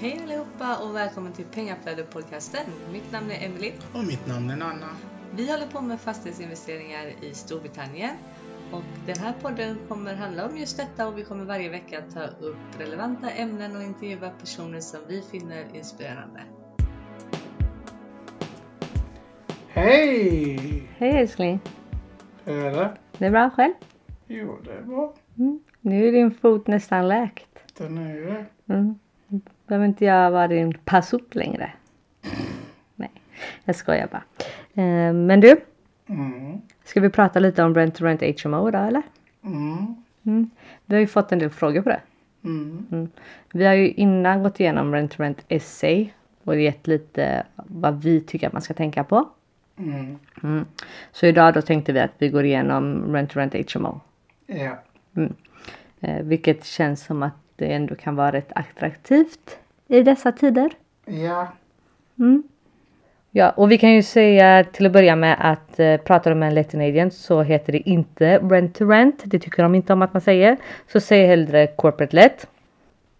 Hej allihopa och välkommen till Pengaflödet-podcasten. Mitt namn är Emily. Och mitt namn är Nanna. Vi håller på med fastighetsinvesteringar i Storbritannien. Och den här podden kommer handla om just detta och vi kommer varje vecka ta upp relevanta ämnen och intervjua personer som vi finner inspirerande. Hej! Hej älskling. Hur är det? Det är bra själv? Jo, det är bra. Nu är din fot nästan läkt. Den är ju det. Mm. Behöver inte jag vara din passup längre. Nej, jag skojar bara. Eh, men du, Mm. ska vi prata lite om Rent to Rent HMO idag eller? Mm. Mm. Vi har ju fått en del frågor på det. Mm. Vi har ju innan gått igenom Rent to Rent Essay och gett lite vad vi tycker att man ska tänka på. Mm. Mm. Så idag då tänkte vi att vi går igenom Rent to Rent HMO. Ja. Eh, vilket känns som att det ändå kan vara rätt attraktivt i dessa tider. Ja. Mm. Ja, och vi kan ju säga till att börja med att eh, pratar du med en letting agent så heter det inte rent to rent. Det tycker de inte om att man säger. Så säg hellre corporate let.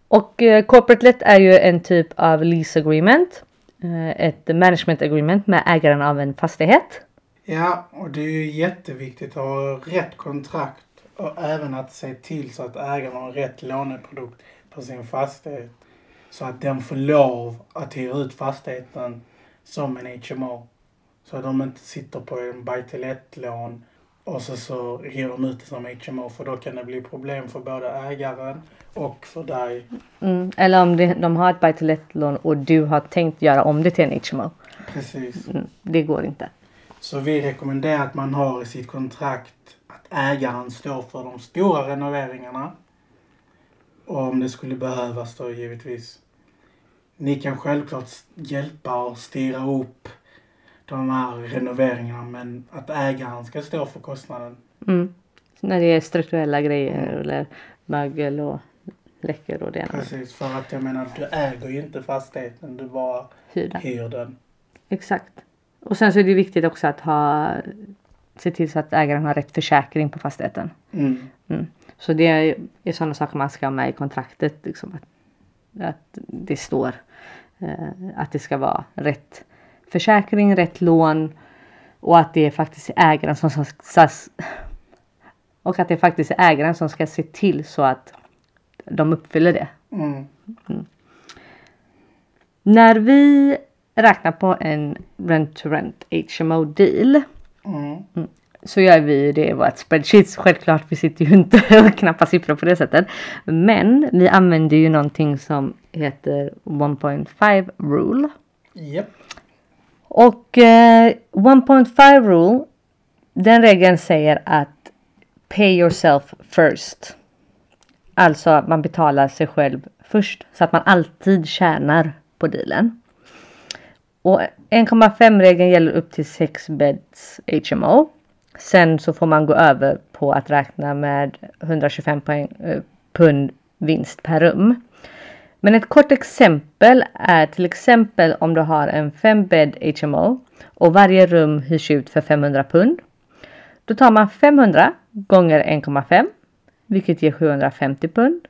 Och eh, corporate let är ju en typ av lease agreement. Eh, ett management agreement med ägaren av en fastighet. Ja, och det är ju jätteviktigt att ha rätt kontrakt och även att se till så att ägaren har rätt låneprodukt på sin fastighet. Så att den får lov att hyra ut fastigheten som en HMO. Så att de inte sitter på en buy to let-lån och så, så hyr de ut det som HMO för då kan det bli problem för både ägaren och för dig. Mm. Eller om det, de har ett buy to lån och du har tänkt göra om det till en HMO. Precis. Mm. Det går inte. Så vi rekommenderar att man har i sitt kontrakt ägaren står för de stora renoveringarna. Och om det skulle behövas då givetvis. Ni kan självklart hjälpa och styra upp de här renoveringarna men att ägaren ska stå för kostnaden. Mm. När det är strukturella grejer eller mögel och läckor och det. Precis, för att jag menar du äger ju inte fastigheten, du bara Hyr den. hyr den. Exakt. Och sen så är det viktigt också att ha se till så att ägaren har rätt försäkring på fastigheten. Mm. Mm. Så det är, är sådana saker man ska ha med i kontraktet. Liksom, att, att det står eh, att det ska vara rätt försäkring, rätt lån och att det är faktiskt ägaren som ska, och att det faktiskt är ägaren som ska se till så att de uppfyller det. Mm. När vi räknar på en rent to rent HMO deal Mm. så gör vi det i vårt spreadsheet. Självklart, vi sitter ju inte och knappar siffror på det sättet. Men vi använder ju någonting som heter 1.5 rule. Japp. Och eh, 1.5 rule, den regeln säger att pay yourself first. Alltså att man betalar sig själv först så att man alltid tjänar på dealen. Och 1,5 regeln gäller upp till 6 beds HMO. Sen så får man gå över på att räkna med 125 poäng, eh, pund vinst per rum. Men ett kort exempel är till exempel om du har en 5 bed HMO och varje rum hyrs ut för 500 pund. Då tar man 500 gånger 1,5 vilket ger 750 pund.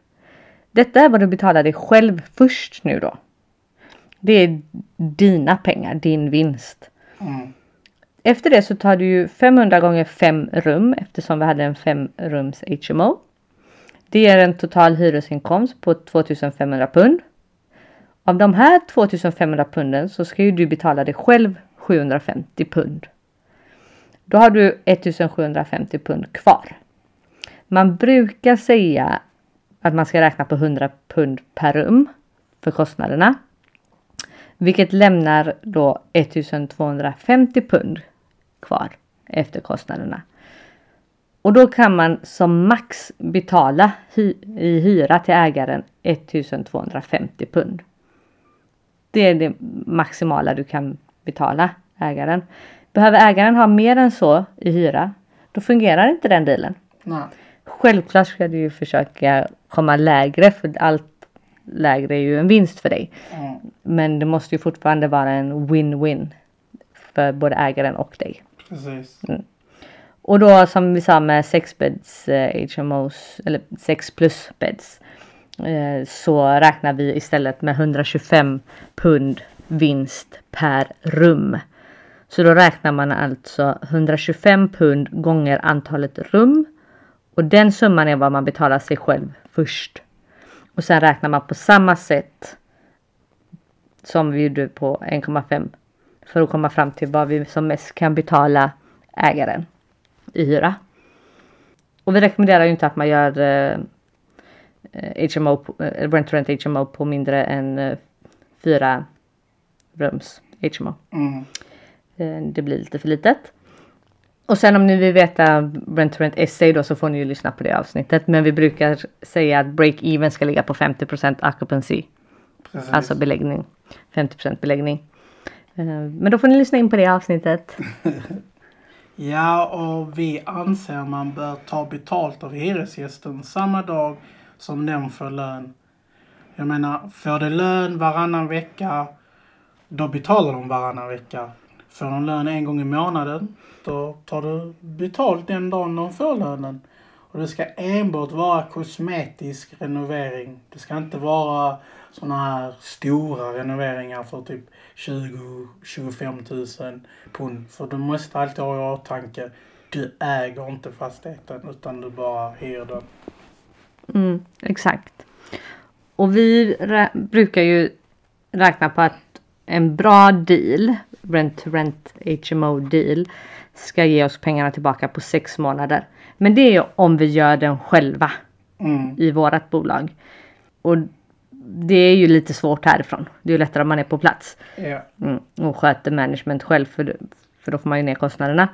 Detta är vad du betalar dig själv först nu då. Det är dina pengar, din vinst. Mm. Efter det så tar du ju 500 gånger 5 rum eftersom vi hade en 5 rums HMO. Det ger en total hyresinkomst på 2500 pund. Av de här 2500 punden så ska ju du betala dig själv 750 pund. Då har du 1750 pund kvar. Man brukar säga att man ska räkna på 100 pund per rum för kostnaderna. Vilket lämnar då 1250 pund kvar efter kostnaderna. Och då kan man som max betala hy i hyra till ägaren 1250 pund. Det är det maximala du kan betala ägaren. Behöver ägaren ha mer än så i hyra, då fungerar inte den dealen. Nej. Självklart ska du ju försöka komma lägre för allt lägre är ju en vinst för dig. Mm. Men det måste ju fortfarande vara en win-win för både ägaren och dig. Precis. Och då som vi sa med 6 beds eh, HMOs eller 6 plus beds. eh, så räknar vi istället med 125 pund vinst per rum. Så då räknar man alltså 125 pund gånger antalet rum och den summan är vad man betalar sig själv först. Och sen räknar man på samma sätt som vi gjorde på 1,5 för att komma fram till vad vi som mest kan betala ägaren i hyra. Och vi rekommenderar ju inte att man gör eh, HMO, eh, rent rent HMO på mindre än eh, fyra rums HMO. Mm. Eh, det blir lite för litet. Och sen om ni vill veta rent to rent essay då så får ni ju lyssna på det avsnittet. Men vi brukar säga att break-even ska ligga på 50 occupancy. Precis. Alltså beläggning. 50 beläggning. Eh, Men då får ni lyssna in på det avsnittet. Ja, och vi anser man bör ta betalt av hyresgästen samma dag som den får lön. Jag menar, får de lön varannan vecka, då betalar de varannan vecka. Får de lön en gång i månaden, då tar du betalt den dagen de får lönen. Och det ska enbart vara kosmetisk renovering. Det ska inte vara sådana här stora renoveringar för typ 20-25 000 pund. För du måste alltid ha i åtanke, du äger inte fastigheten utan du bara hyr den. Mm, exakt. Och vi rä- brukar ju räkna på att en bra deal, rent to rent HMO deal, ska ge oss pengarna tillbaka på sex månader. Men det är ju om vi gör den själva Mm, i vårat bolag. Och det är ju lite svårt härifrån. Det är ju lättare om man är på plats. ja. Mm, och sköter management själv för, för då får man ju ner kostnaderna.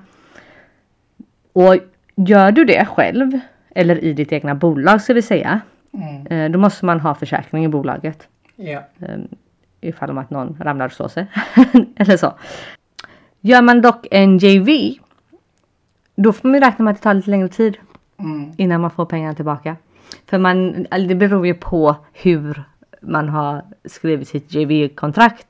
Och gör du det själv eller i ditt egna bolag ska vi säga. Mm, eh, Då måste man ha försäkring i bolaget. ja. Ifall om att någon ramlar och slår sig. eller så. Gör man dock en JV. Då får man ju räkna med att det tar lite längre tid Mm, innan man får pengarna tillbaka. För man, eller det beror ju på hur man har skrivit sitt JV-kontrakt.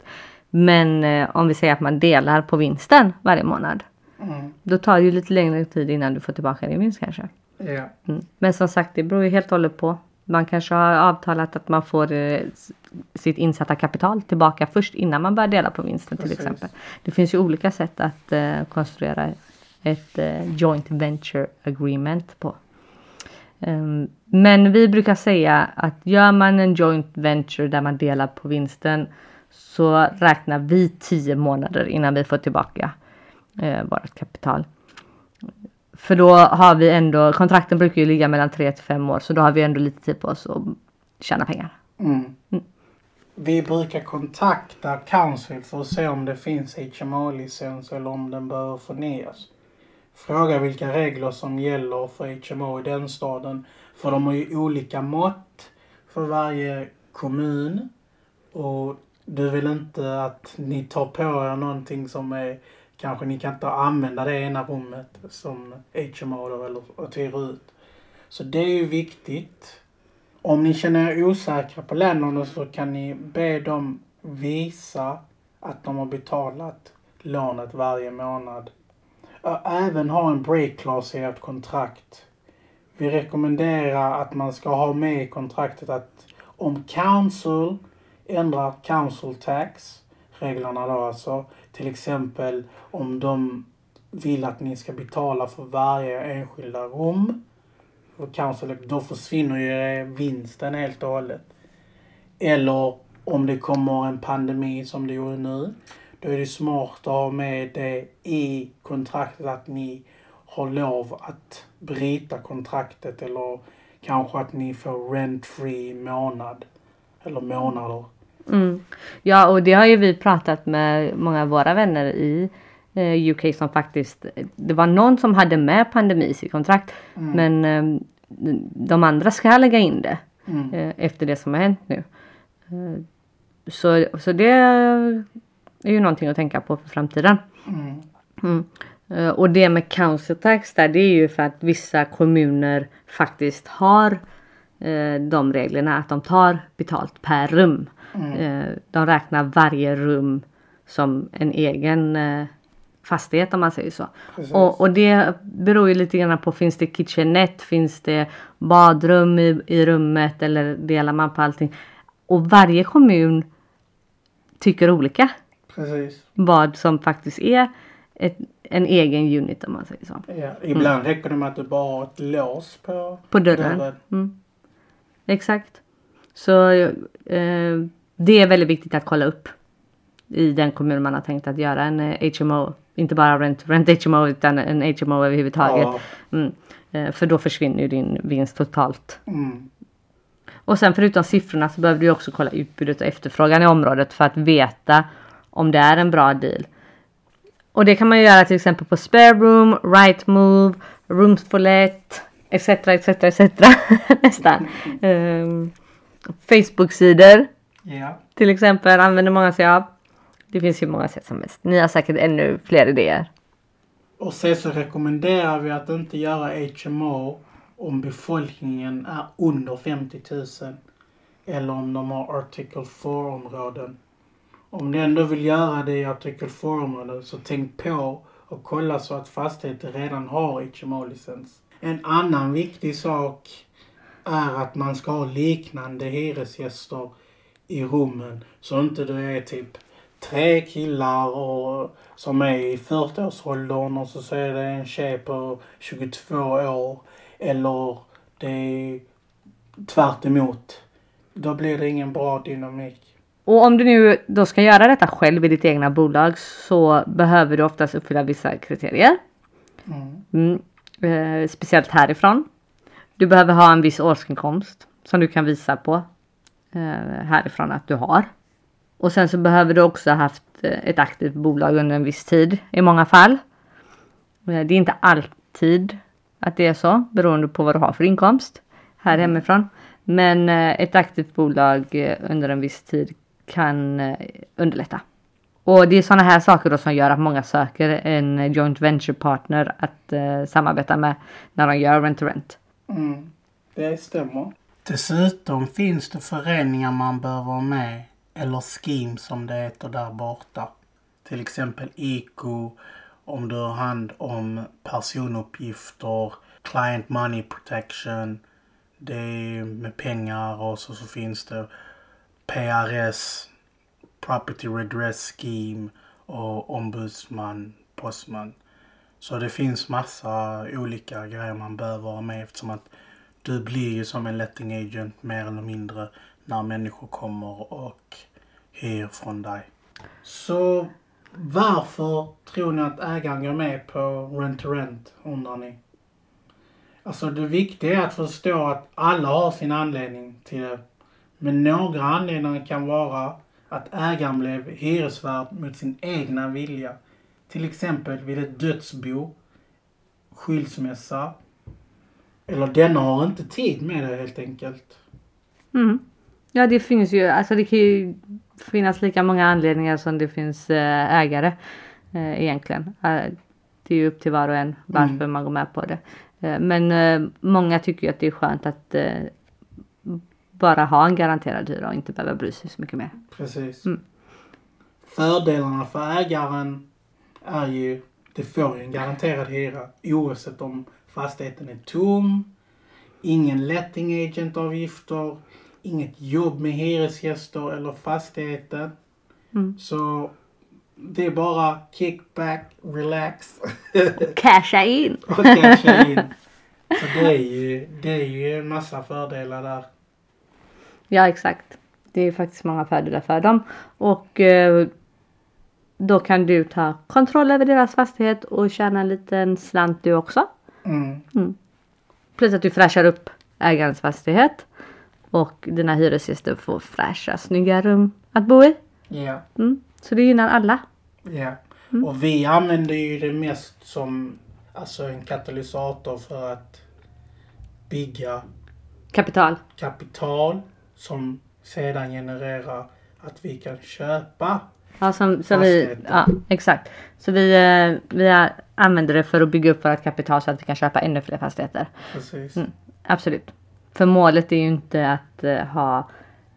Men eh, om vi säger att man delar på vinsten varje månad. mm, Då tar det ju lite längre tid innan du får tillbaka din vinst kanske. ja. Mm. Men som sagt, det beror ju helt och hållet på. Man kanske har avtalat att man får eh, sitt insatta kapital tillbaka först innan man börjar dela på vinsten till Precis. exempel. Det finns ju olika sätt att eh, konstruera ett eh, joint venture agreement på. Ehm, men vi brukar säga att gör man en joint venture där man delar på vinsten så räknar vi 10 månader innan vi får tillbaka eh, vårt kapital. För då har vi ändå, kontrakten brukar ju ligga mellan 3 till 5 år så då har vi ändå lite tid på oss att tjäna pengar. Mm. Vi brukar kontakta Council för att se om det finns HMO-licens eller om den behöver förnyas. Fråga vilka regler som gäller för HMO i den staden. För de har ju olika mått för varje kommun. Och du vill inte att ni tar på er någonting som är Kanske ni kan inte använda det ena rummet som HMO då, eller att hyra ut. Så det är ju viktigt. Om ni känner er osäkra på lånen så kan ni be dem visa att de har betalat lånet varje månad. Även ha en break clause i ert kontrakt. Vi rekommenderar att man ska ha med i kontraktet att om council ändrar council tax, reglerna då alltså, till exempel om de vill att ni ska betala för varje enskilda rum för council, då försvinner ju vinsten helt och hållet. Eller om det kommer en pandemi som det gjorde nu, då är det smart att ha med det i kontraktet att ni har lov att bryta kontraktet eller kanske att ni får rent-free månad. Eller månader. Mm. Ja, och det har ju vi pratat med många av våra vänner i eh, UK som faktiskt, det var någon som hade med pandemi i sitt kontrakt. Men eh, de andra ska lägga in det Mm. eh, efter det som har hänt nu. Eh, så, så det är ju någonting att tänka på för framtiden. Mm. Mm. Eh, Och det med council tax där det är ju för att vissa kommuner faktiskt har de reglerna att de tar betalt per rum. Mm. Eh, de räknar varje rum som en egen eh, fastighet om man säger så. Och, och det beror ju lite grann på finns det kitchenette, finns det badrum i, i rummet eller delar man på allting. Och varje kommun tycker olika Precis. vad som faktiskt är ett, en egen unit om man säger så. Ja. Ibland räcker det med att du bara har ett lås på På dörren. dörren. Mm. Exakt. Så eh, det är väldigt viktigt att kolla upp i den kommun man har tänkt att göra en eh, HMO. Inte bara rent, rent HMO utan en HMO överhuvudtaget. Ja. Mm. Eh, för då försvinner ju din vinst totalt. Mm. Och sen förutom siffrorna så behöver du också kolla utbudet och efterfrågan i området för att veta om det är en bra deal. Och det kan man göra till exempel på Spare Room, Right Move, Rooms for Let, etc. etc. etc. Nästan. Um, Facebook-sidor Ja. till exempel använder många sig av. Det finns ju många sätt som helst. Ni har säkert ännu fler idéer. Och sen så rekommenderar vi att inte göra HMO om befolkningen är under 50 000. Eller om de har Article 4-områden. Om du ändå vill göra det i Article 4-områden så tänk på och kolla så att fastigheter redan har HMO-licens. En annan viktig sak är att man ska ha liknande hyresgäster i rummen. Så inte du är typ tre killar och, som är i 40-årsåldern och så, så är det en tjej på 22 år. Eller det är tvärt emot. Då blir det ingen bra dynamik. Och om du nu då ska göra detta själv i ditt egna bolag så behöver du oftast uppfylla vissa kriterier. Mm. Mm. Eh, speciellt härifrån. Du behöver ha en viss årsinkomst som du kan visa på eh, härifrån att du har. Och sen så behöver du också ha haft eh, ett aktivt bolag under en viss tid i många fall. Eh, det är inte alltid att det är så beroende på vad du har för inkomst här hemifrån. Men ett aktivt bolag under en viss tid kan underlätta. Och det är sådana här saker då som gör att många söker en joint venture partner att eh, samarbeta med när de gör rent to rent. Mm. Det stämmer. Dessutom finns det föreningar man bör vara med eller scheme som det heter där borta. Till exempel ICO om du har hand om personuppgifter, client money protection, det är med pengar och så, så finns det PRS, property redress scheme och ombudsman, postman. Så det finns massa olika grejer man behöver vara med eftersom att du blir ju som en letting agent mer eller mindre när människor kommer och hyr från dig. Så varför tror ni att ägaren går med på rent to rent undrar ni? Alltså det viktiga är att förstå att alla har sin anledning till det. Men några anledningar kan vara att ägaren blev hyresvärd mot sin egna vilja. Till exempel vid ett dödsbo, skilsmässa. Eller denna har inte tid med det helt enkelt. Mm. Ja det finns ju, alltså det kan ju finnas lika många anledningar som det finns eh, ägare eh, egentligen. Eh, det är ju upp till var och en varför Mm. man går med på det. Men många tycker ju att det är skönt att bara ha en garanterad hyra och inte behöva bry sig så mycket mer. Precis. Mm. Fördelarna för ägaren är ju, det får ju en garanterad hyra oavsett om fastigheten är tom, ingen letting agent-avgifter, inget jobb med hyresgäster eller fastigheten. Mm. Så det är bara kickback, relax Casha in! och casha in. Så det är ju, det är ju en massa fördelar där. Ja exakt. Det är faktiskt många fördelar för dem. Och eh, då kan du ta kontroll över deras fastighet och tjäna en liten slant du också. Mm. Plus att du fräschar upp ägarens fastighet. Och dina hyresgäster får fräscha, snygga rum att bo i. Ja. Mm. Så det gynnar alla. Ja. Och vi använder ju det mest som alltså en katalysator för att bygga Kapital. kapital som sedan genererar att vi kan köpa. Ja, som, så vi, ja exakt. Så vi, eh, vi använder det för att bygga upp vårt kapital så att vi kan köpa ännu fler fastigheter. Precis. Mm. Absolut. För målet är ju inte att eh, ha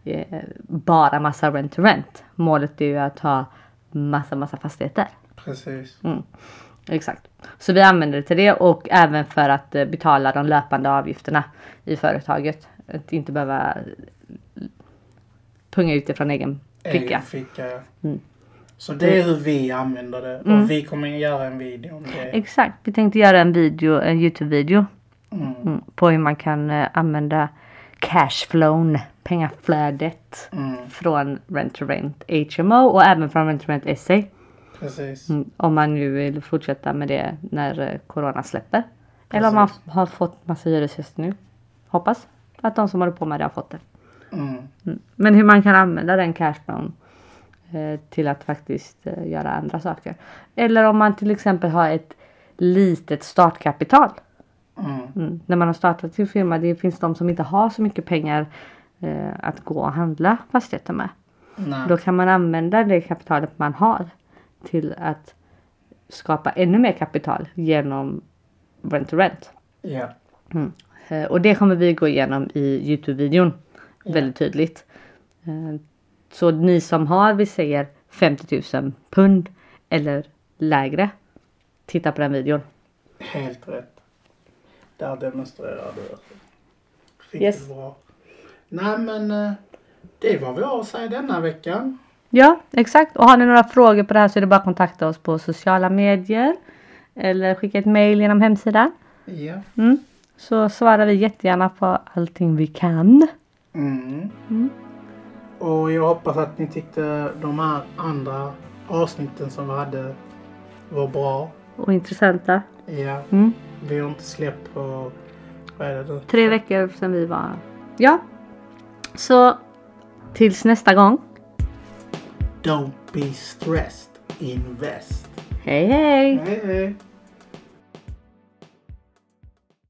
eh, bara massa rent to rent. Målet är ju att ha massa massa fastigheter. Precis. Exakt. Så vi använder det till det och även för att betala de löpande avgifterna i företaget. Att inte behöva eh, punga ut det från egen ficka. ficka. Mm. Så det är hur vi använder det. Mm. Och vi kommer göra en video om det. Exakt. Vi tänkte göra en video, en Youtube-video Mm. mm, på hur man kan eh, använda cashflown, pengaflödet Mm. från Rent to Rent HMO och även från Rent to Rent SA. Precis. Mm, om man nu vill fortsätta med det när eh, Corona släpper. Eller om man Precis. har fått massa hyresgäster nu. Hoppas att de som håller på med det har fått det. Mm. Mm. Men hur man kan använda den cashflown eh, till att faktiskt eh, göra andra saker. Eller om man till exempel har ett litet startkapital. Mm. Mm. När man har startat sin firma, det finns de som inte har så mycket pengar eh, att gå och handla fastigheter med. Nej. Då kan man använda det kapitalet man har till att skapa ännu mer kapital genom rent to rent. Ja. Eh, Och det kommer vi gå igenom i Youtube-videon Ja. väldigt tydligt. Eh, Så ni som har, vi säger 50 000 pund eller lägre. Titta på den videon. Helt rätt. Där demonstrerar du. Riktigt Yes. bra. Nej men eh, det var vi har att säga denna veckan. Ja, exakt. Och har ni några frågor på det här så är det bara att kontakta oss på sociala medier. Eller skicka ett mail genom hemsidan. Ja. Mm. Så svarar vi jättegärna på allting vi kan. Mm. Mm. Och jag hoppas att ni tyckte de här andra avsnitten som vi hade var bra. Och intressanta. Ja. Mm. Vi har inte släppt på, vad är det nu? Tre veckor sedan vi var... Ja. Så tills nästa gång. Don't be stressed. Invest. Hej hej! Hej hej.